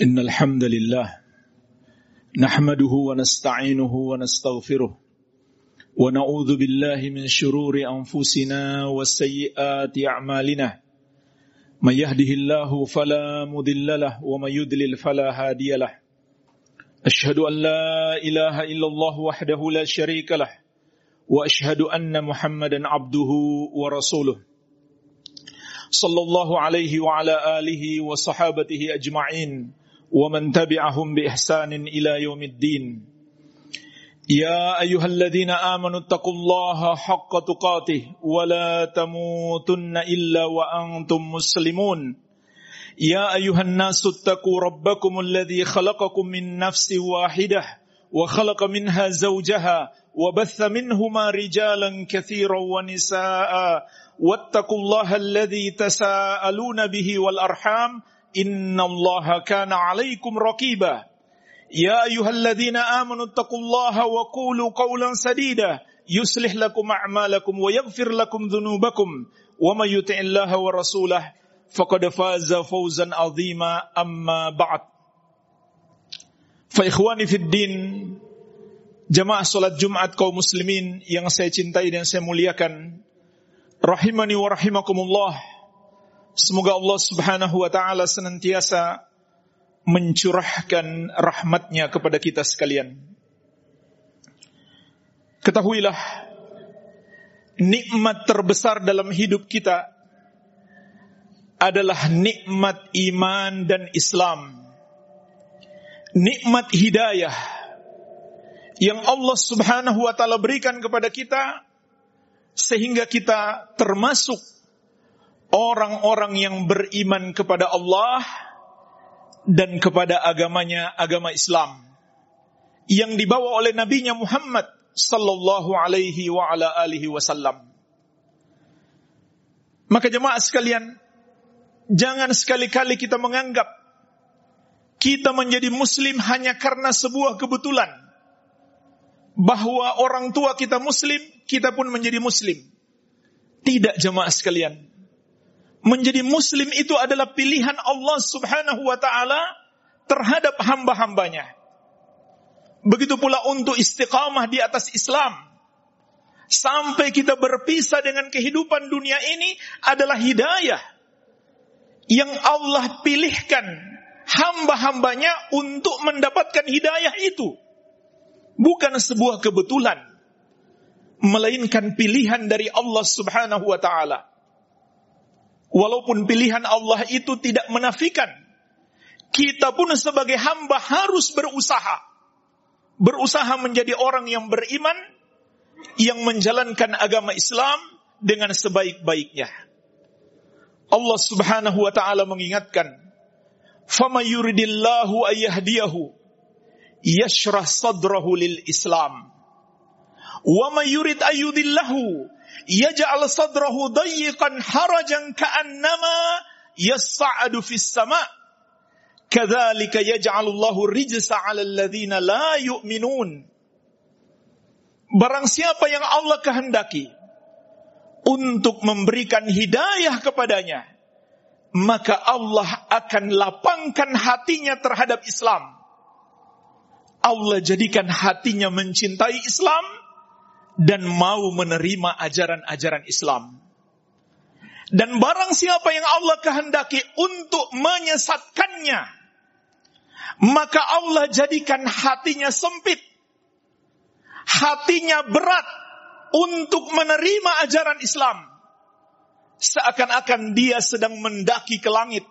إن الحمد لله نحمده ونستعينه ونستغفره ونعوذ بالله من شرور أنفسنا وسيئات أعمالنا. من يهده الله فلا مضل له ومن يضلل فلا هادي له. أشهد أن لا إله إلا الله وحده لا شريك له وأشهد أن محمدا عبده ورسوله. صلى الله عليه وعلى آله وصحابته أجمعين. ومن تبعهم بإحسان إلى يوم الدين يا أيها الذين آمنوا اتقوا الله حق تقاته ولا تموتن إلا وأنتم مسلمون يا أيها الناس اتقوا ربكم الذي خلقكم من نفس واحدة وخلق منها زوجها وبث منهما رجالا كثيرا ونساء واتقوا الله الذي تساءلون به والأرحام innallaha kana 'alaikum عليكم ya يا أيها الذين آمنوا اتقوا الله وقولوا قولا lakum يصلح لكم أعمالكم ويغفر لكم ذنوبكم may يطع الله ورسوله فقد فاز فوزا عظيما أما ba'd. Fa ikhwani fid din jamaah salat Jumat kaum muslimin yang saya cintai dan saya muliakan rahimani wa rahimakumullah. Semoga Allah subhanahu wa ta'ala senantiasa mencurahkan rahmatnya kepada kita sekalian. Ketahuilah, nikmat terbesar dalam hidup kita adalah nikmat iman dan Islam. Nikmat hidayah yang Allah subhanahu wa ta'ala berikan kepada kita sehingga kita termasuk orang-orang yang beriman kepada Allah dan kepada agamanya, agama Islam yang dibawa oleh nabinya Muhammad sallallahu alaihi wa ala alihi wasallam. Maka jemaah sekalian, jangan sekali-kali kita menganggap kita menjadi muslim hanya karena sebuah kebetulan bahwa orang tua kita muslim, kita pun menjadi muslim. Tidak jemaah sekalian menjadi muslim itu adalah pilihan Allah subhanahu wa ta'ala terhadap hamba-hambanya. Begitu pula untuk istiqamah di atas Islam. Sampai kita berpisah dengan kehidupan dunia ini adalah hidayah. Yang Allah pilihkan hamba-hambanya untuk mendapatkan hidayah itu. Bukan sebuah kebetulan. Melainkan pilihan dari Allah subhanahu wa ta'ala. Walaupun pilihan Allah itu tidak menafikan, kita pun sebagai hamba harus berusaha. Berusaha menjadi orang yang beriman, yang menjalankan agama Islam dengan sebaik-baiknya. Allah Subhanahu wa taala mengingatkan, "Fama yuridillahu ayyahdiyahu yashrah sadrahu lil Islam." Wama yurid ayyudillahu yaj'al sadrahu dayiqan harajan ka'annama yas'adu fis sama' kadzalika yaj'alullahu rijsa 'alal ladzina la yu'minun. Barang siapa yang Allah kehendaki untuk memberikan hidayah kepadanya maka Allah akan lapangkan hatinya terhadap Islam. Allah jadikan hatinya mencintai Islam dan mau menerima ajaran-ajaran Islam. Dan barang siapa yang Allah kehendaki untuk menyesatkannya, maka Allah jadikan hatinya sempit, hatinya berat untuk menerima ajaran Islam. Seakan-akan dia sedang mendaki ke langit.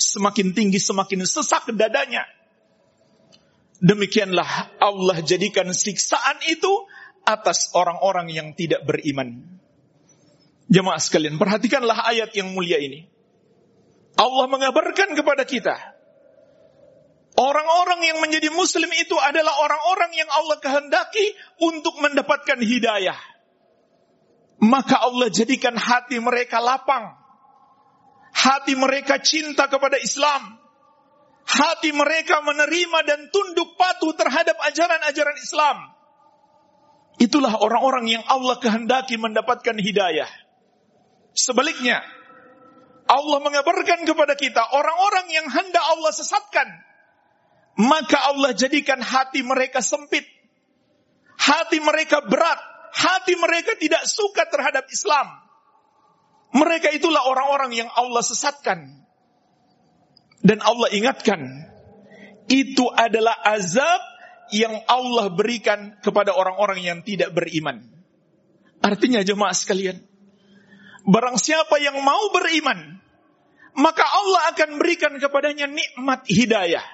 Semakin tinggi semakin sesak dadanya. Demikianlah Allah jadikan siksaan itu atas orang-orang yang tidak beriman. Jemaah sekalian, perhatikanlah ayat yang mulia ini. Allah mengabarkan kepada kita, orang-orang yang menjadi muslim itu adalah orang-orang yang Allah kehendaki untuk mendapatkan hidayah. Maka Allah jadikan hati mereka lapang. Hati mereka cinta kepada Islam. Hati mereka menerima dan tunduk patuh terhadap ajaran-ajaran Islam. Itulah orang-orang yang Allah kehendaki mendapatkan hidayah. Sebaliknya, Allah mengabarkan kepada kita orang-orang yang hendak Allah sesatkan, maka Allah jadikan hati mereka sempit. Hati mereka berat, hati mereka tidak suka terhadap Islam. Mereka itulah orang-orang yang Allah sesatkan. Dan Allah ingatkan, itu adalah azab yang Allah berikan kepada orang-orang yang tidak beriman. Artinya jemaah sekalian, barang siapa yang mau beriman, maka Allah akan berikan kepadanya nikmat hidayah.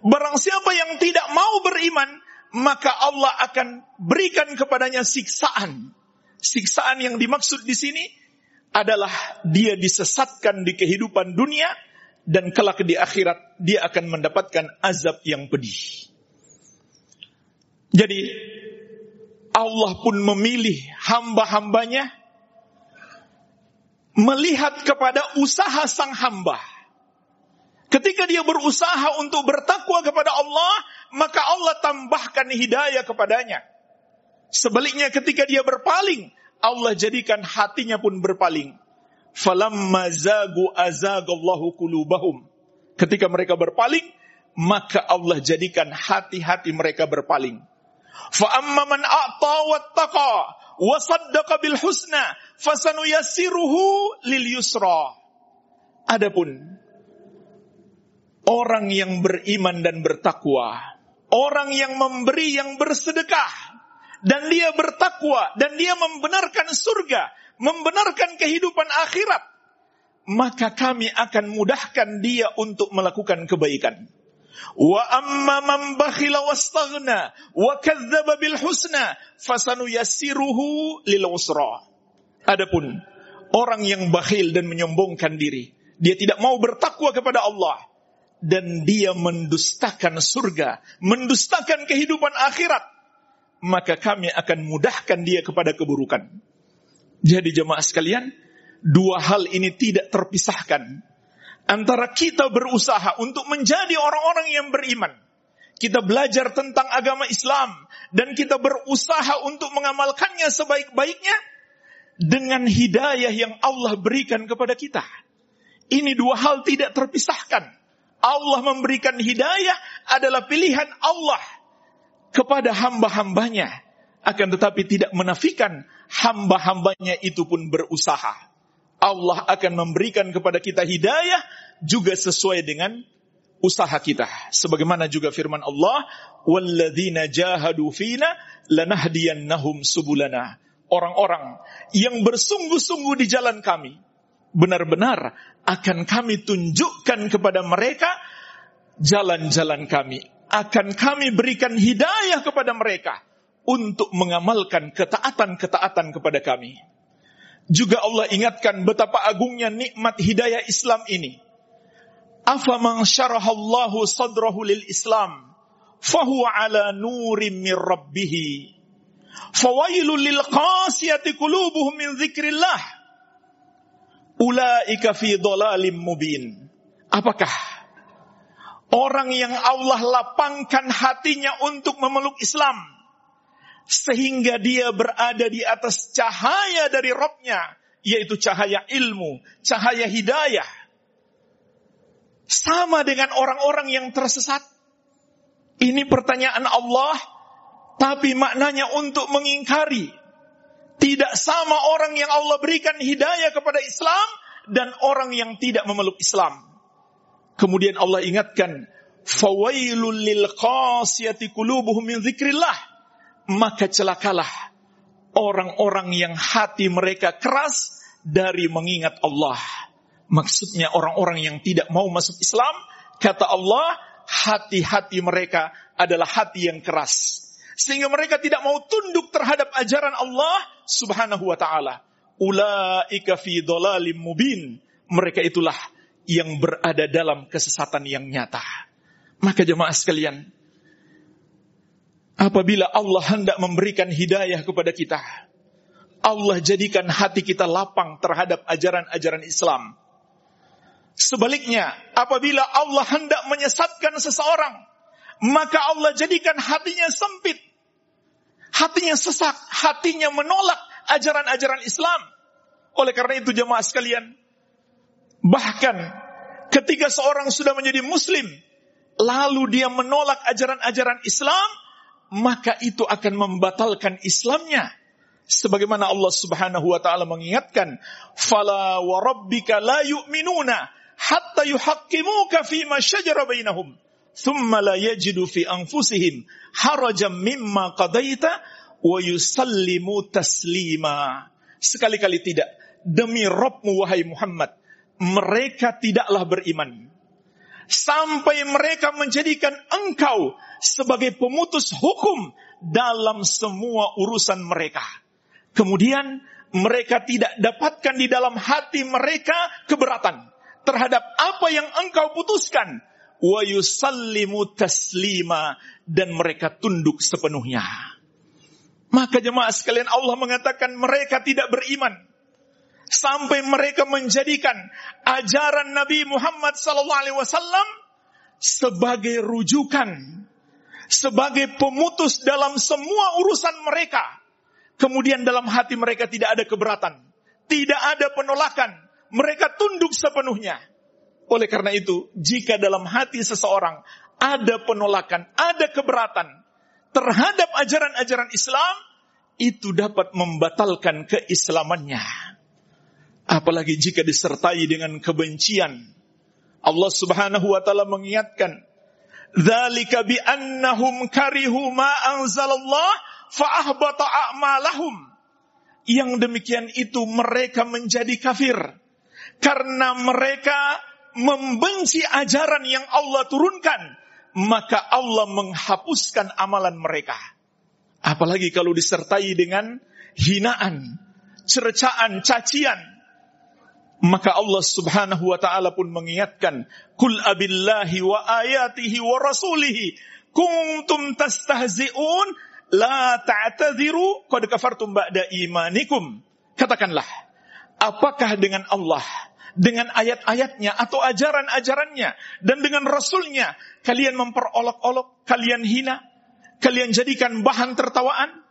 Barang siapa yang tidak mau beriman, maka Allah akan berikan kepadanya siksaan. Siksaan yang dimaksud di sini adalah dia disesatkan di kehidupan dunia dan kelak di akhirat dia akan mendapatkan azab yang pedih. Jadi Allah pun memilih hamba-hambanya melihat kepada usaha sang hamba. Ketika dia berusaha untuk bertakwa kepada Allah, maka Allah tambahkan hidayah kepadanya. Sebaliknya ketika dia berpaling, Allah jadikan hatinya pun berpaling. Falamma zagu azagallahu kulubahum. Ketika mereka berpaling, maka Allah jadikan hati-hati mereka berpaling. Fa amma man a'ta wattaqa wa saddaqa bil husna lil yusra. Adapun orang yang beriman dan bertakwa, orang yang memberi yang bersedekah dan dia bertakwa dan dia membenarkan surga, membenarkan kehidupan akhirat, maka kami akan mudahkan dia untuk melakukan kebaikan. Wa amma man bakhila wastaghna wa kadzdzaba bil husna fasanuyassiruhu lil usra. Adapun orang yang bakhil dan menyombongkan diri, dia tidak mau bertakwa kepada Allah dan dia mendustakan surga, mendustakan kehidupan akhirat, maka kami akan mudahkan dia kepada keburukan. Jadi jemaah sekalian, dua hal ini tidak terpisahkan antara kita berusaha untuk menjadi orang-orang yang beriman. Kita belajar tentang agama Islam dan kita berusaha untuk mengamalkannya sebaik-baiknya dengan hidayah yang Allah berikan kepada kita. Ini dua hal tidak terpisahkan. Allah memberikan hidayah adalah pilihan Allah kepada hamba-hambanya. Akan tetapi tidak menafikan hamba-hambanya itu pun berusaha. Allah akan memberikan kepada kita hidayah juga sesuai dengan usaha kita. Sebagaimana juga firman Allah, "Walladzina jahadu fina lanahdiyannahum subulana." Orang-orang yang bersungguh-sungguh di jalan kami, benar-benar akan kami tunjukkan kepada mereka jalan-jalan kami. Akan kami berikan hidayah kepada mereka untuk mengamalkan ketaatan-ketaatan kepada kami. Juga Allah ingatkan betapa agungnya nikmat hidayah Islam ini. Afaman syarahallahu sadrahu lil Islam fahuwa ala nurim min rabbih. Fawailul lil qasiyati qulubuhum min dzikrillah. Ulaika fi dhalalim mubin. Apakah orang yang Allah lapangkan hatinya untuk memeluk Islam sehingga dia berada di atas cahaya dari Robnya, yaitu cahaya ilmu, cahaya hidayah. Sama dengan orang-orang yang tersesat. Ini pertanyaan Allah, tapi maknanya untuk mengingkari. Tidak sama orang yang Allah berikan hidayah kepada Islam dan orang yang tidak memeluk Islam. Kemudian Allah ingatkan, "Fawailul lil qasiyati qulubuhum min dzikrillah." Maka celakalah orang-orang yang hati mereka keras dari mengingat Allah. Maksudnya orang-orang yang tidak mau masuk Islam, kata Allah, hati-hati mereka adalah hati yang keras. Sehingga mereka tidak mau tunduk terhadap ajaran Allah subhanahu wa ta'ala. Ula'ika fi dolalim mubin. Mereka itulah yang berada dalam kesesatan yang nyata. Maka jemaah sekalian, Apabila Allah hendak memberikan hidayah kepada kita, Allah jadikan hati kita lapang terhadap ajaran-ajaran Islam. Sebaliknya, apabila Allah hendak menyesatkan seseorang, maka Allah jadikan hatinya sempit. Hatinya sesak, hatinya menolak ajaran-ajaran Islam. Oleh karena itu jemaah sekalian, Bahkan ketika seorang sudah menjadi muslim, lalu dia menolak ajaran-ajaran Islam, maka itu akan membatalkan Islamnya. Sebagaimana Allah Subhanahu wa taala mengingatkan, "Fala wa rabbika la yu'minuna hatta yuhaqqimuka fi ma shajara bainahum, thumma la yajidu fi anfusihim harajan mimma qadaita wa yusallimu taslima." Sekali-kali tidak. Demi Rabbmu wahai Muhammad, mereka tidaklah beriman sampai mereka menjadikan engkau sebagai pemutus hukum dalam semua urusan mereka. Kemudian mereka tidak dapatkan di dalam hati mereka keberatan terhadap apa yang engkau putuskan. Wa taslima dan mereka tunduk sepenuhnya. Maka jemaah sekalian Allah mengatakan mereka tidak beriman sampai mereka menjadikan ajaran Nabi Muhammad SAW sebagai rujukan, sebagai pemutus dalam semua urusan mereka. Kemudian dalam hati mereka tidak ada keberatan, tidak ada penolakan, mereka tunduk sepenuhnya. Oleh karena itu, jika dalam hati seseorang ada penolakan, ada keberatan terhadap ajaran-ajaran Islam, itu dapat membatalkan keislamannya. Apalagi jika disertai dengan kebencian. Allah Subhanahu wa taala mengingatkan, "Dzalika bi annahum karihu ma anzalallah fa ahbata a'malahum." Yang demikian itu mereka menjadi kafir karena mereka membenci ajaran yang Allah turunkan, maka Allah menghapuskan amalan mereka. Apalagi kalau disertai dengan hinaan, cercaan, cacian, maka Allah Subhanahu wa taala pun mengingatkan, "Kul abillahi wa ayatihi wa rasulihi kuntum tastahzi'un la ta'tadhiru qad kafartum ba'da imanikum." Katakanlah, apakah dengan Allah, dengan ayat-ayatnya atau ajaran-ajarannya dan dengan rasulnya kalian memperolok-olok, kalian hina, kalian jadikan bahan tertawaan?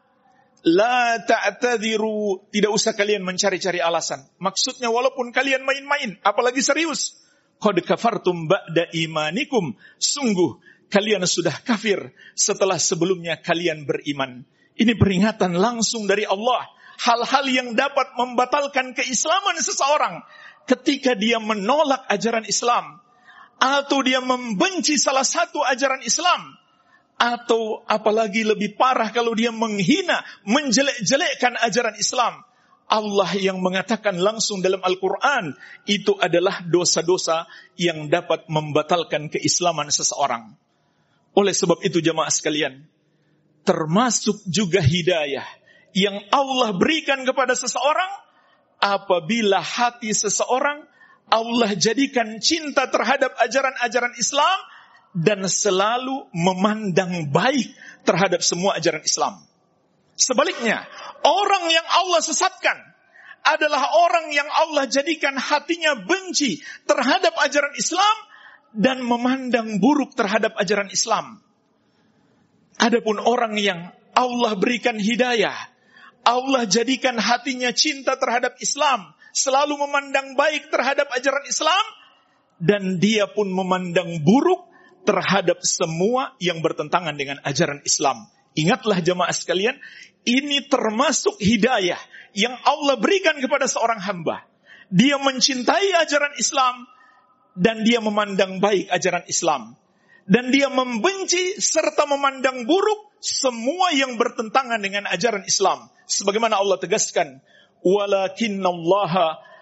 La ta'tadiru, tidak usah kalian mencari-cari alasan. Maksudnya walaupun kalian main-main, apalagi serius. Qad kafartum ba'da imanikum. Sungguh kalian sudah kafir setelah sebelumnya kalian beriman. Ini peringatan langsung dari Allah. Hal-hal yang dapat membatalkan keislaman seseorang ketika dia menolak ajaran Islam atau dia membenci salah satu ajaran Islam atau apalagi lebih parah kalau dia menghina, menjelek-jelekkan ajaran Islam. Allah yang mengatakan langsung dalam Al-Quran, itu adalah dosa-dosa yang dapat membatalkan keislaman seseorang. Oleh sebab itu jemaah sekalian, termasuk juga hidayah yang Allah berikan kepada seseorang, apabila hati seseorang Allah jadikan cinta terhadap ajaran-ajaran Islam, dan selalu memandang baik terhadap semua ajaran Islam. Sebaliknya, orang yang Allah sesatkan adalah orang yang Allah jadikan hatinya benci terhadap ajaran Islam dan memandang buruk terhadap ajaran Islam. Adapun orang yang Allah berikan hidayah, Allah jadikan hatinya cinta terhadap Islam, selalu memandang baik terhadap ajaran Islam, dan dia pun memandang buruk terhadap semua yang bertentangan dengan ajaran Islam. Ingatlah jemaah sekalian, ini termasuk hidayah yang Allah berikan kepada seorang hamba. Dia mencintai ajaran Islam dan dia memandang baik ajaran Islam. Dan dia membenci serta memandang buruk semua yang bertentangan dengan ajaran Islam. Sebagaimana Allah tegaskan, "Walakinnallaha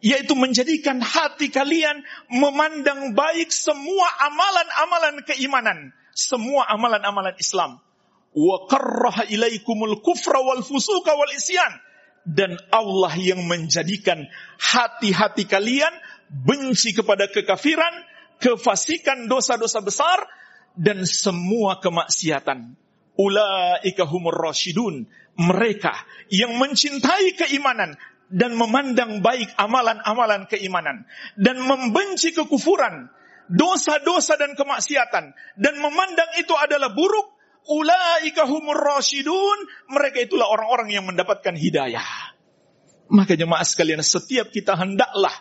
yaitu menjadikan hati kalian memandang baik semua amalan-amalan keimanan, semua amalan-amalan Islam. Wa karraha ilaikumul kufra wal fusuka wal isyan. Dan Allah yang menjadikan hati-hati kalian benci kepada kekafiran, kefasikan dosa-dosa besar, dan semua kemaksiatan. Ulaika humur rasyidun. Mereka yang mencintai keimanan dan memandang baik amalan-amalan keimanan dan membenci kekufuran, dosa-dosa dan kemaksiatan dan memandang itu adalah buruk, ulaika humur rasyidun, mereka itulah orang-orang yang mendapatkan hidayah. Maka jemaah sekalian, setiap kita hendaklah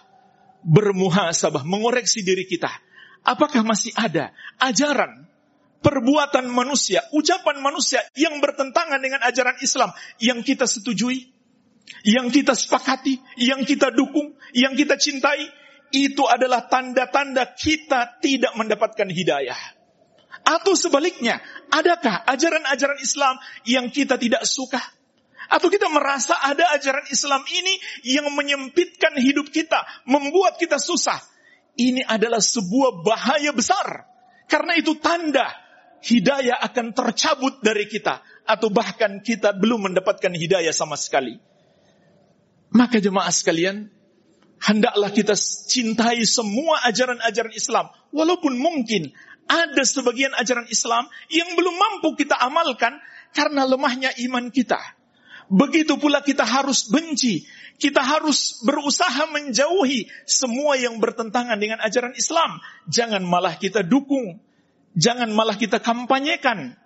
bermuhasabah, mengoreksi diri kita. Apakah masih ada ajaran, perbuatan manusia, ucapan manusia yang bertentangan dengan ajaran Islam yang kita setujui? Yang kita sepakati, yang kita dukung, yang kita cintai, itu adalah tanda-tanda kita tidak mendapatkan hidayah. Atau sebaliknya, adakah ajaran-ajaran Islam yang kita tidak suka? Atau kita merasa ada ajaran Islam ini yang menyempitkan hidup kita, membuat kita susah. Ini adalah sebuah bahaya besar. Karena itu tanda hidayah akan tercabut dari kita. Atau bahkan kita belum mendapatkan hidayah sama sekali. Maka jemaah sekalian, hendaklah kita cintai semua ajaran-ajaran Islam. Walaupun mungkin ada sebagian ajaran Islam yang belum mampu kita amalkan karena lemahnya iman kita. Begitu pula kita harus benci, kita harus berusaha menjauhi semua yang bertentangan dengan ajaran Islam. Jangan malah kita dukung, jangan malah kita kampanyekan.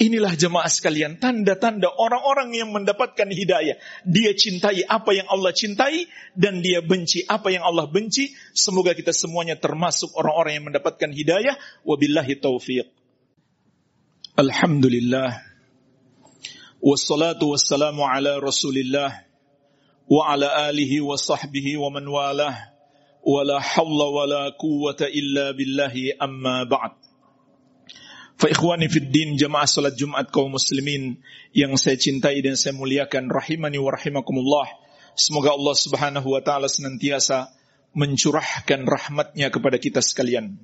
Inilah jemaah sekalian, tanda-tanda orang-orang yang mendapatkan hidayah. Dia cintai apa yang Allah cintai dan dia benci apa yang Allah benci. Semoga kita semuanya termasuk orang-orang yang mendapatkan hidayah. Wabillahi taufiq. Alhamdulillah. Wassalatu wassalamu ala rasulillah. Wa ala alihi wa sahbihi wa man walah. Wa la hawla wa la quwata illa billahi amma ba'd. Fa fid din jamaah salat Jumat kaum muslimin yang saya cintai dan saya muliakan rahimani wa rahimakumullah. Semoga Allah Subhanahu wa taala senantiasa mencurahkan rahmatnya kepada kita sekalian.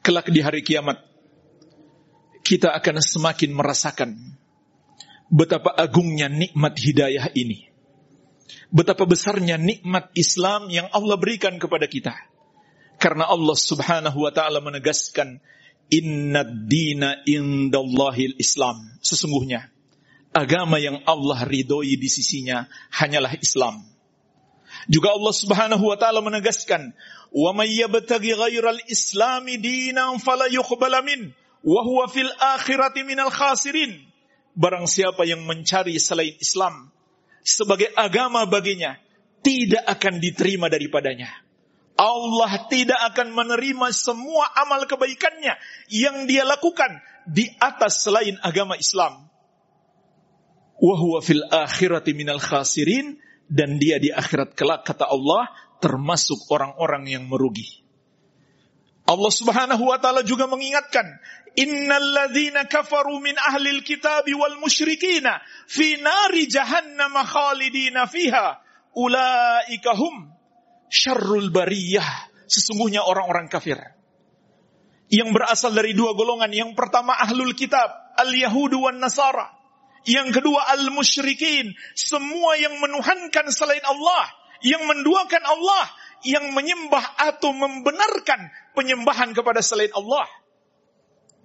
Kelak di hari kiamat kita akan semakin merasakan betapa agungnya nikmat hidayah ini. Betapa besarnya nikmat Islam yang Allah berikan kepada kita. Karena Allah Subhanahu wa taala menegaskan Inna dina indallahil Islam. Sesungguhnya, agama yang Allah ridhoi di sisinya hanyalah Islam. Juga Allah Subhanahu wa taala menegaskan, "Wa may yabtaghi ghairal islami dinan fala yuqbala min wa huwa fil akhirati minal khasirin." Barang siapa yang mencari selain Islam sebagai agama baginya, tidak akan diterima daripadanya. Allah tidak akan menerima semua amal kebaikannya yang dia lakukan di atas selain agama Islam. Wahuwa fil akhirati minal khasirin dan dia di akhirat kelak kata Allah termasuk orang-orang yang merugi. Allah Subhanahu wa taala juga mengingatkan, "Innal ladzina kafaru min ahlil kitabi wal musyrikina fi nari jahannam khalidina fiha ulaika hum syarrul bariyah. Sesungguhnya orang-orang kafir. Yang berasal dari dua golongan. Yang pertama ahlul kitab. Al-Yahudu wan Nasara. Yang kedua al-musyrikin. Semua yang menuhankan selain Allah. Yang menduakan Allah. Yang menyembah atau membenarkan penyembahan kepada selain Allah.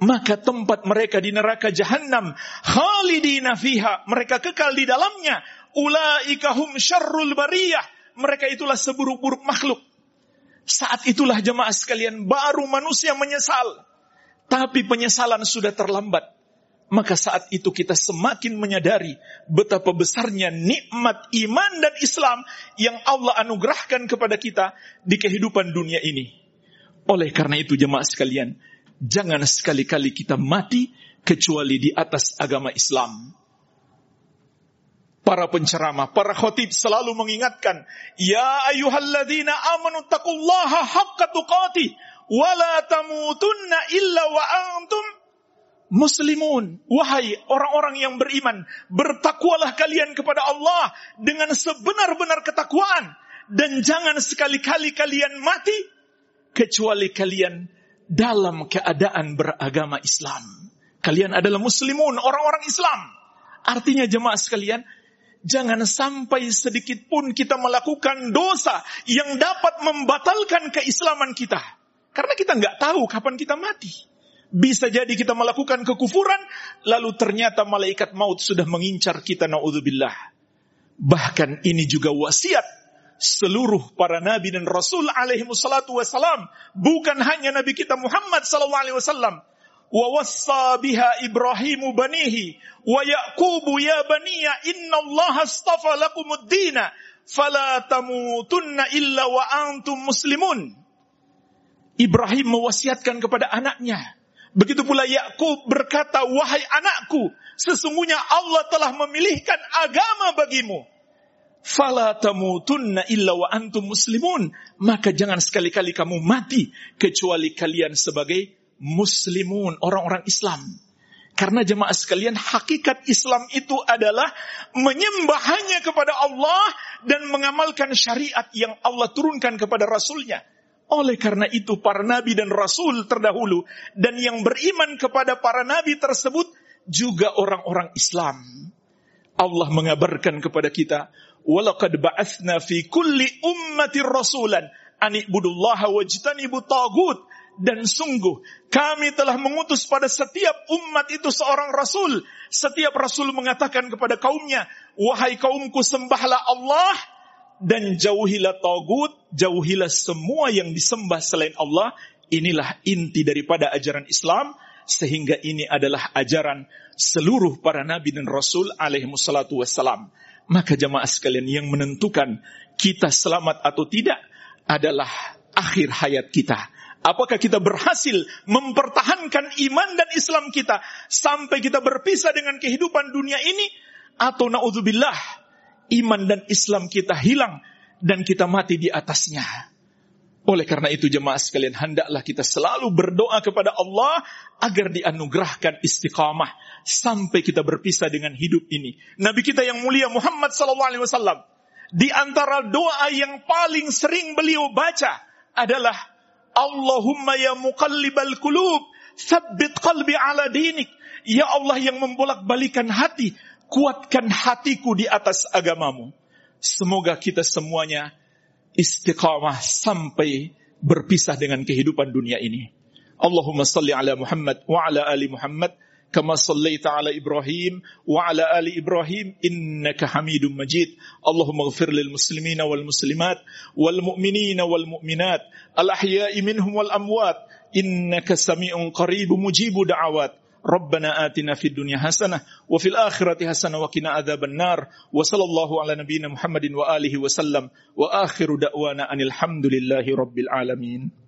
Maka tempat mereka di neraka jahanam khalidina fiha. Mereka kekal di dalamnya. Ulaika hum syarrul bariyah mereka itulah seburuk-buruk makhluk. Saat itulah jemaah sekalian baru manusia menyesal. Tapi penyesalan sudah terlambat. Maka saat itu kita semakin menyadari betapa besarnya nikmat iman dan Islam yang Allah anugerahkan kepada kita di kehidupan dunia ini. Oleh karena itu jemaah sekalian, jangan sekali-kali kita mati kecuali di atas agama Islam para penceramah, para khotib selalu mengingatkan, Ya ayuhalladzina amanu taqullaha haqqa tuqati, wa la tamutunna illa wa antum muslimun. Wahai orang-orang yang beriman, bertakwalah kalian kepada Allah dengan sebenar-benar ketakwaan. Dan jangan sekali-kali kalian mati, kecuali kalian dalam keadaan beragama Islam. Kalian adalah muslimun, orang-orang Islam. Artinya jemaah sekalian, Jangan sampai sedikit pun kita melakukan dosa yang dapat membatalkan keislaman kita. Karena kita nggak tahu kapan kita mati. Bisa jadi kita melakukan kekufuran, lalu ternyata malaikat maut sudah mengincar kita, na'udzubillah. Bahkan ini juga wasiat seluruh para nabi dan rasul alaihi wassalatu. Bukan hanya nabi kita Muhammad sallallahu alaihi wasallam. Ibrahimu banihi wa Yaqubu ya baniya inna Allah astafa lakumud dina fala tamutunna illa wa antum muslimun. Ibrahim mewasiatkan kepada anaknya. Begitu pula Yakub berkata, "Wahai anakku, sesungguhnya Allah telah memilihkan agama bagimu. Fala tamutunna illa wa antum muslimun." Maka jangan sekali-kali kamu mati kecuali kalian sebagai muslimun, orang-orang Islam. Karena jemaah sekalian, hakikat Islam itu adalah menyembah hanya kepada Allah dan mengamalkan syariat yang Allah turunkan kepada Rasulnya. Oleh karena itu para nabi dan rasul terdahulu dan yang beriman kepada para nabi tersebut juga orang-orang Islam. Allah mengabarkan kepada kita, "Walaqad ba'atsna fi kulli ummatir rasulan an ibudullaha wajtanibu tagut." Dan sungguh kami telah mengutus pada setiap umat itu seorang rasul. Setiap rasul mengatakan kepada kaumnya, "Wahai kaumku, sembahlah Allah dan jauhilah tagut, jauhilah semua yang disembah selain Allah. Inilah inti daripada ajaran Islam sehingga ini adalah ajaran seluruh para nabi dan rasul alaihi wassalatu wassalam. Maka jamaah sekalian yang menentukan kita selamat atau tidak adalah akhir hayat kita. Apakah kita berhasil mempertahankan iman dan Islam kita sampai kita berpisah dengan kehidupan dunia ini atau naudzubillah iman dan Islam kita hilang dan kita mati di atasnya. Oleh karena itu jemaah sekalian hendaklah kita selalu berdoa kepada Allah agar dianugerahkan istiqamah sampai kita berpisah dengan hidup ini. Nabi kita yang mulia Muhammad SAW di antara doa yang paling sering beliau baca adalah Allahumma ya muqallibal kulub thabbit qalbi ala dinik. Ya Allah yang membolak-balikan hati, kuatkan hatiku di atas agamamu. Semoga kita semuanya istiqamah sampai berpisah dengan kehidupan dunia ini. Allahumma salli ala Muhammad wa ala ali Muhammad كما صليت على إبراهيم وعلى آل إبراهيم إنك حميد مجيد. اللهم اغفر للمسلمين والمسلمات والمؤمنين والمؤمنات الأحياء منهم والأموات. إنك سميع قريب مجيب دعوات. ربنا آتنا في الدنيا حسنة وفي الآخرة حسنة وقنا عذاب النار. وصلى الله على نبينا محمد وآله وسلم. وآخر دعوانا أن الحمد لله رب العالمين.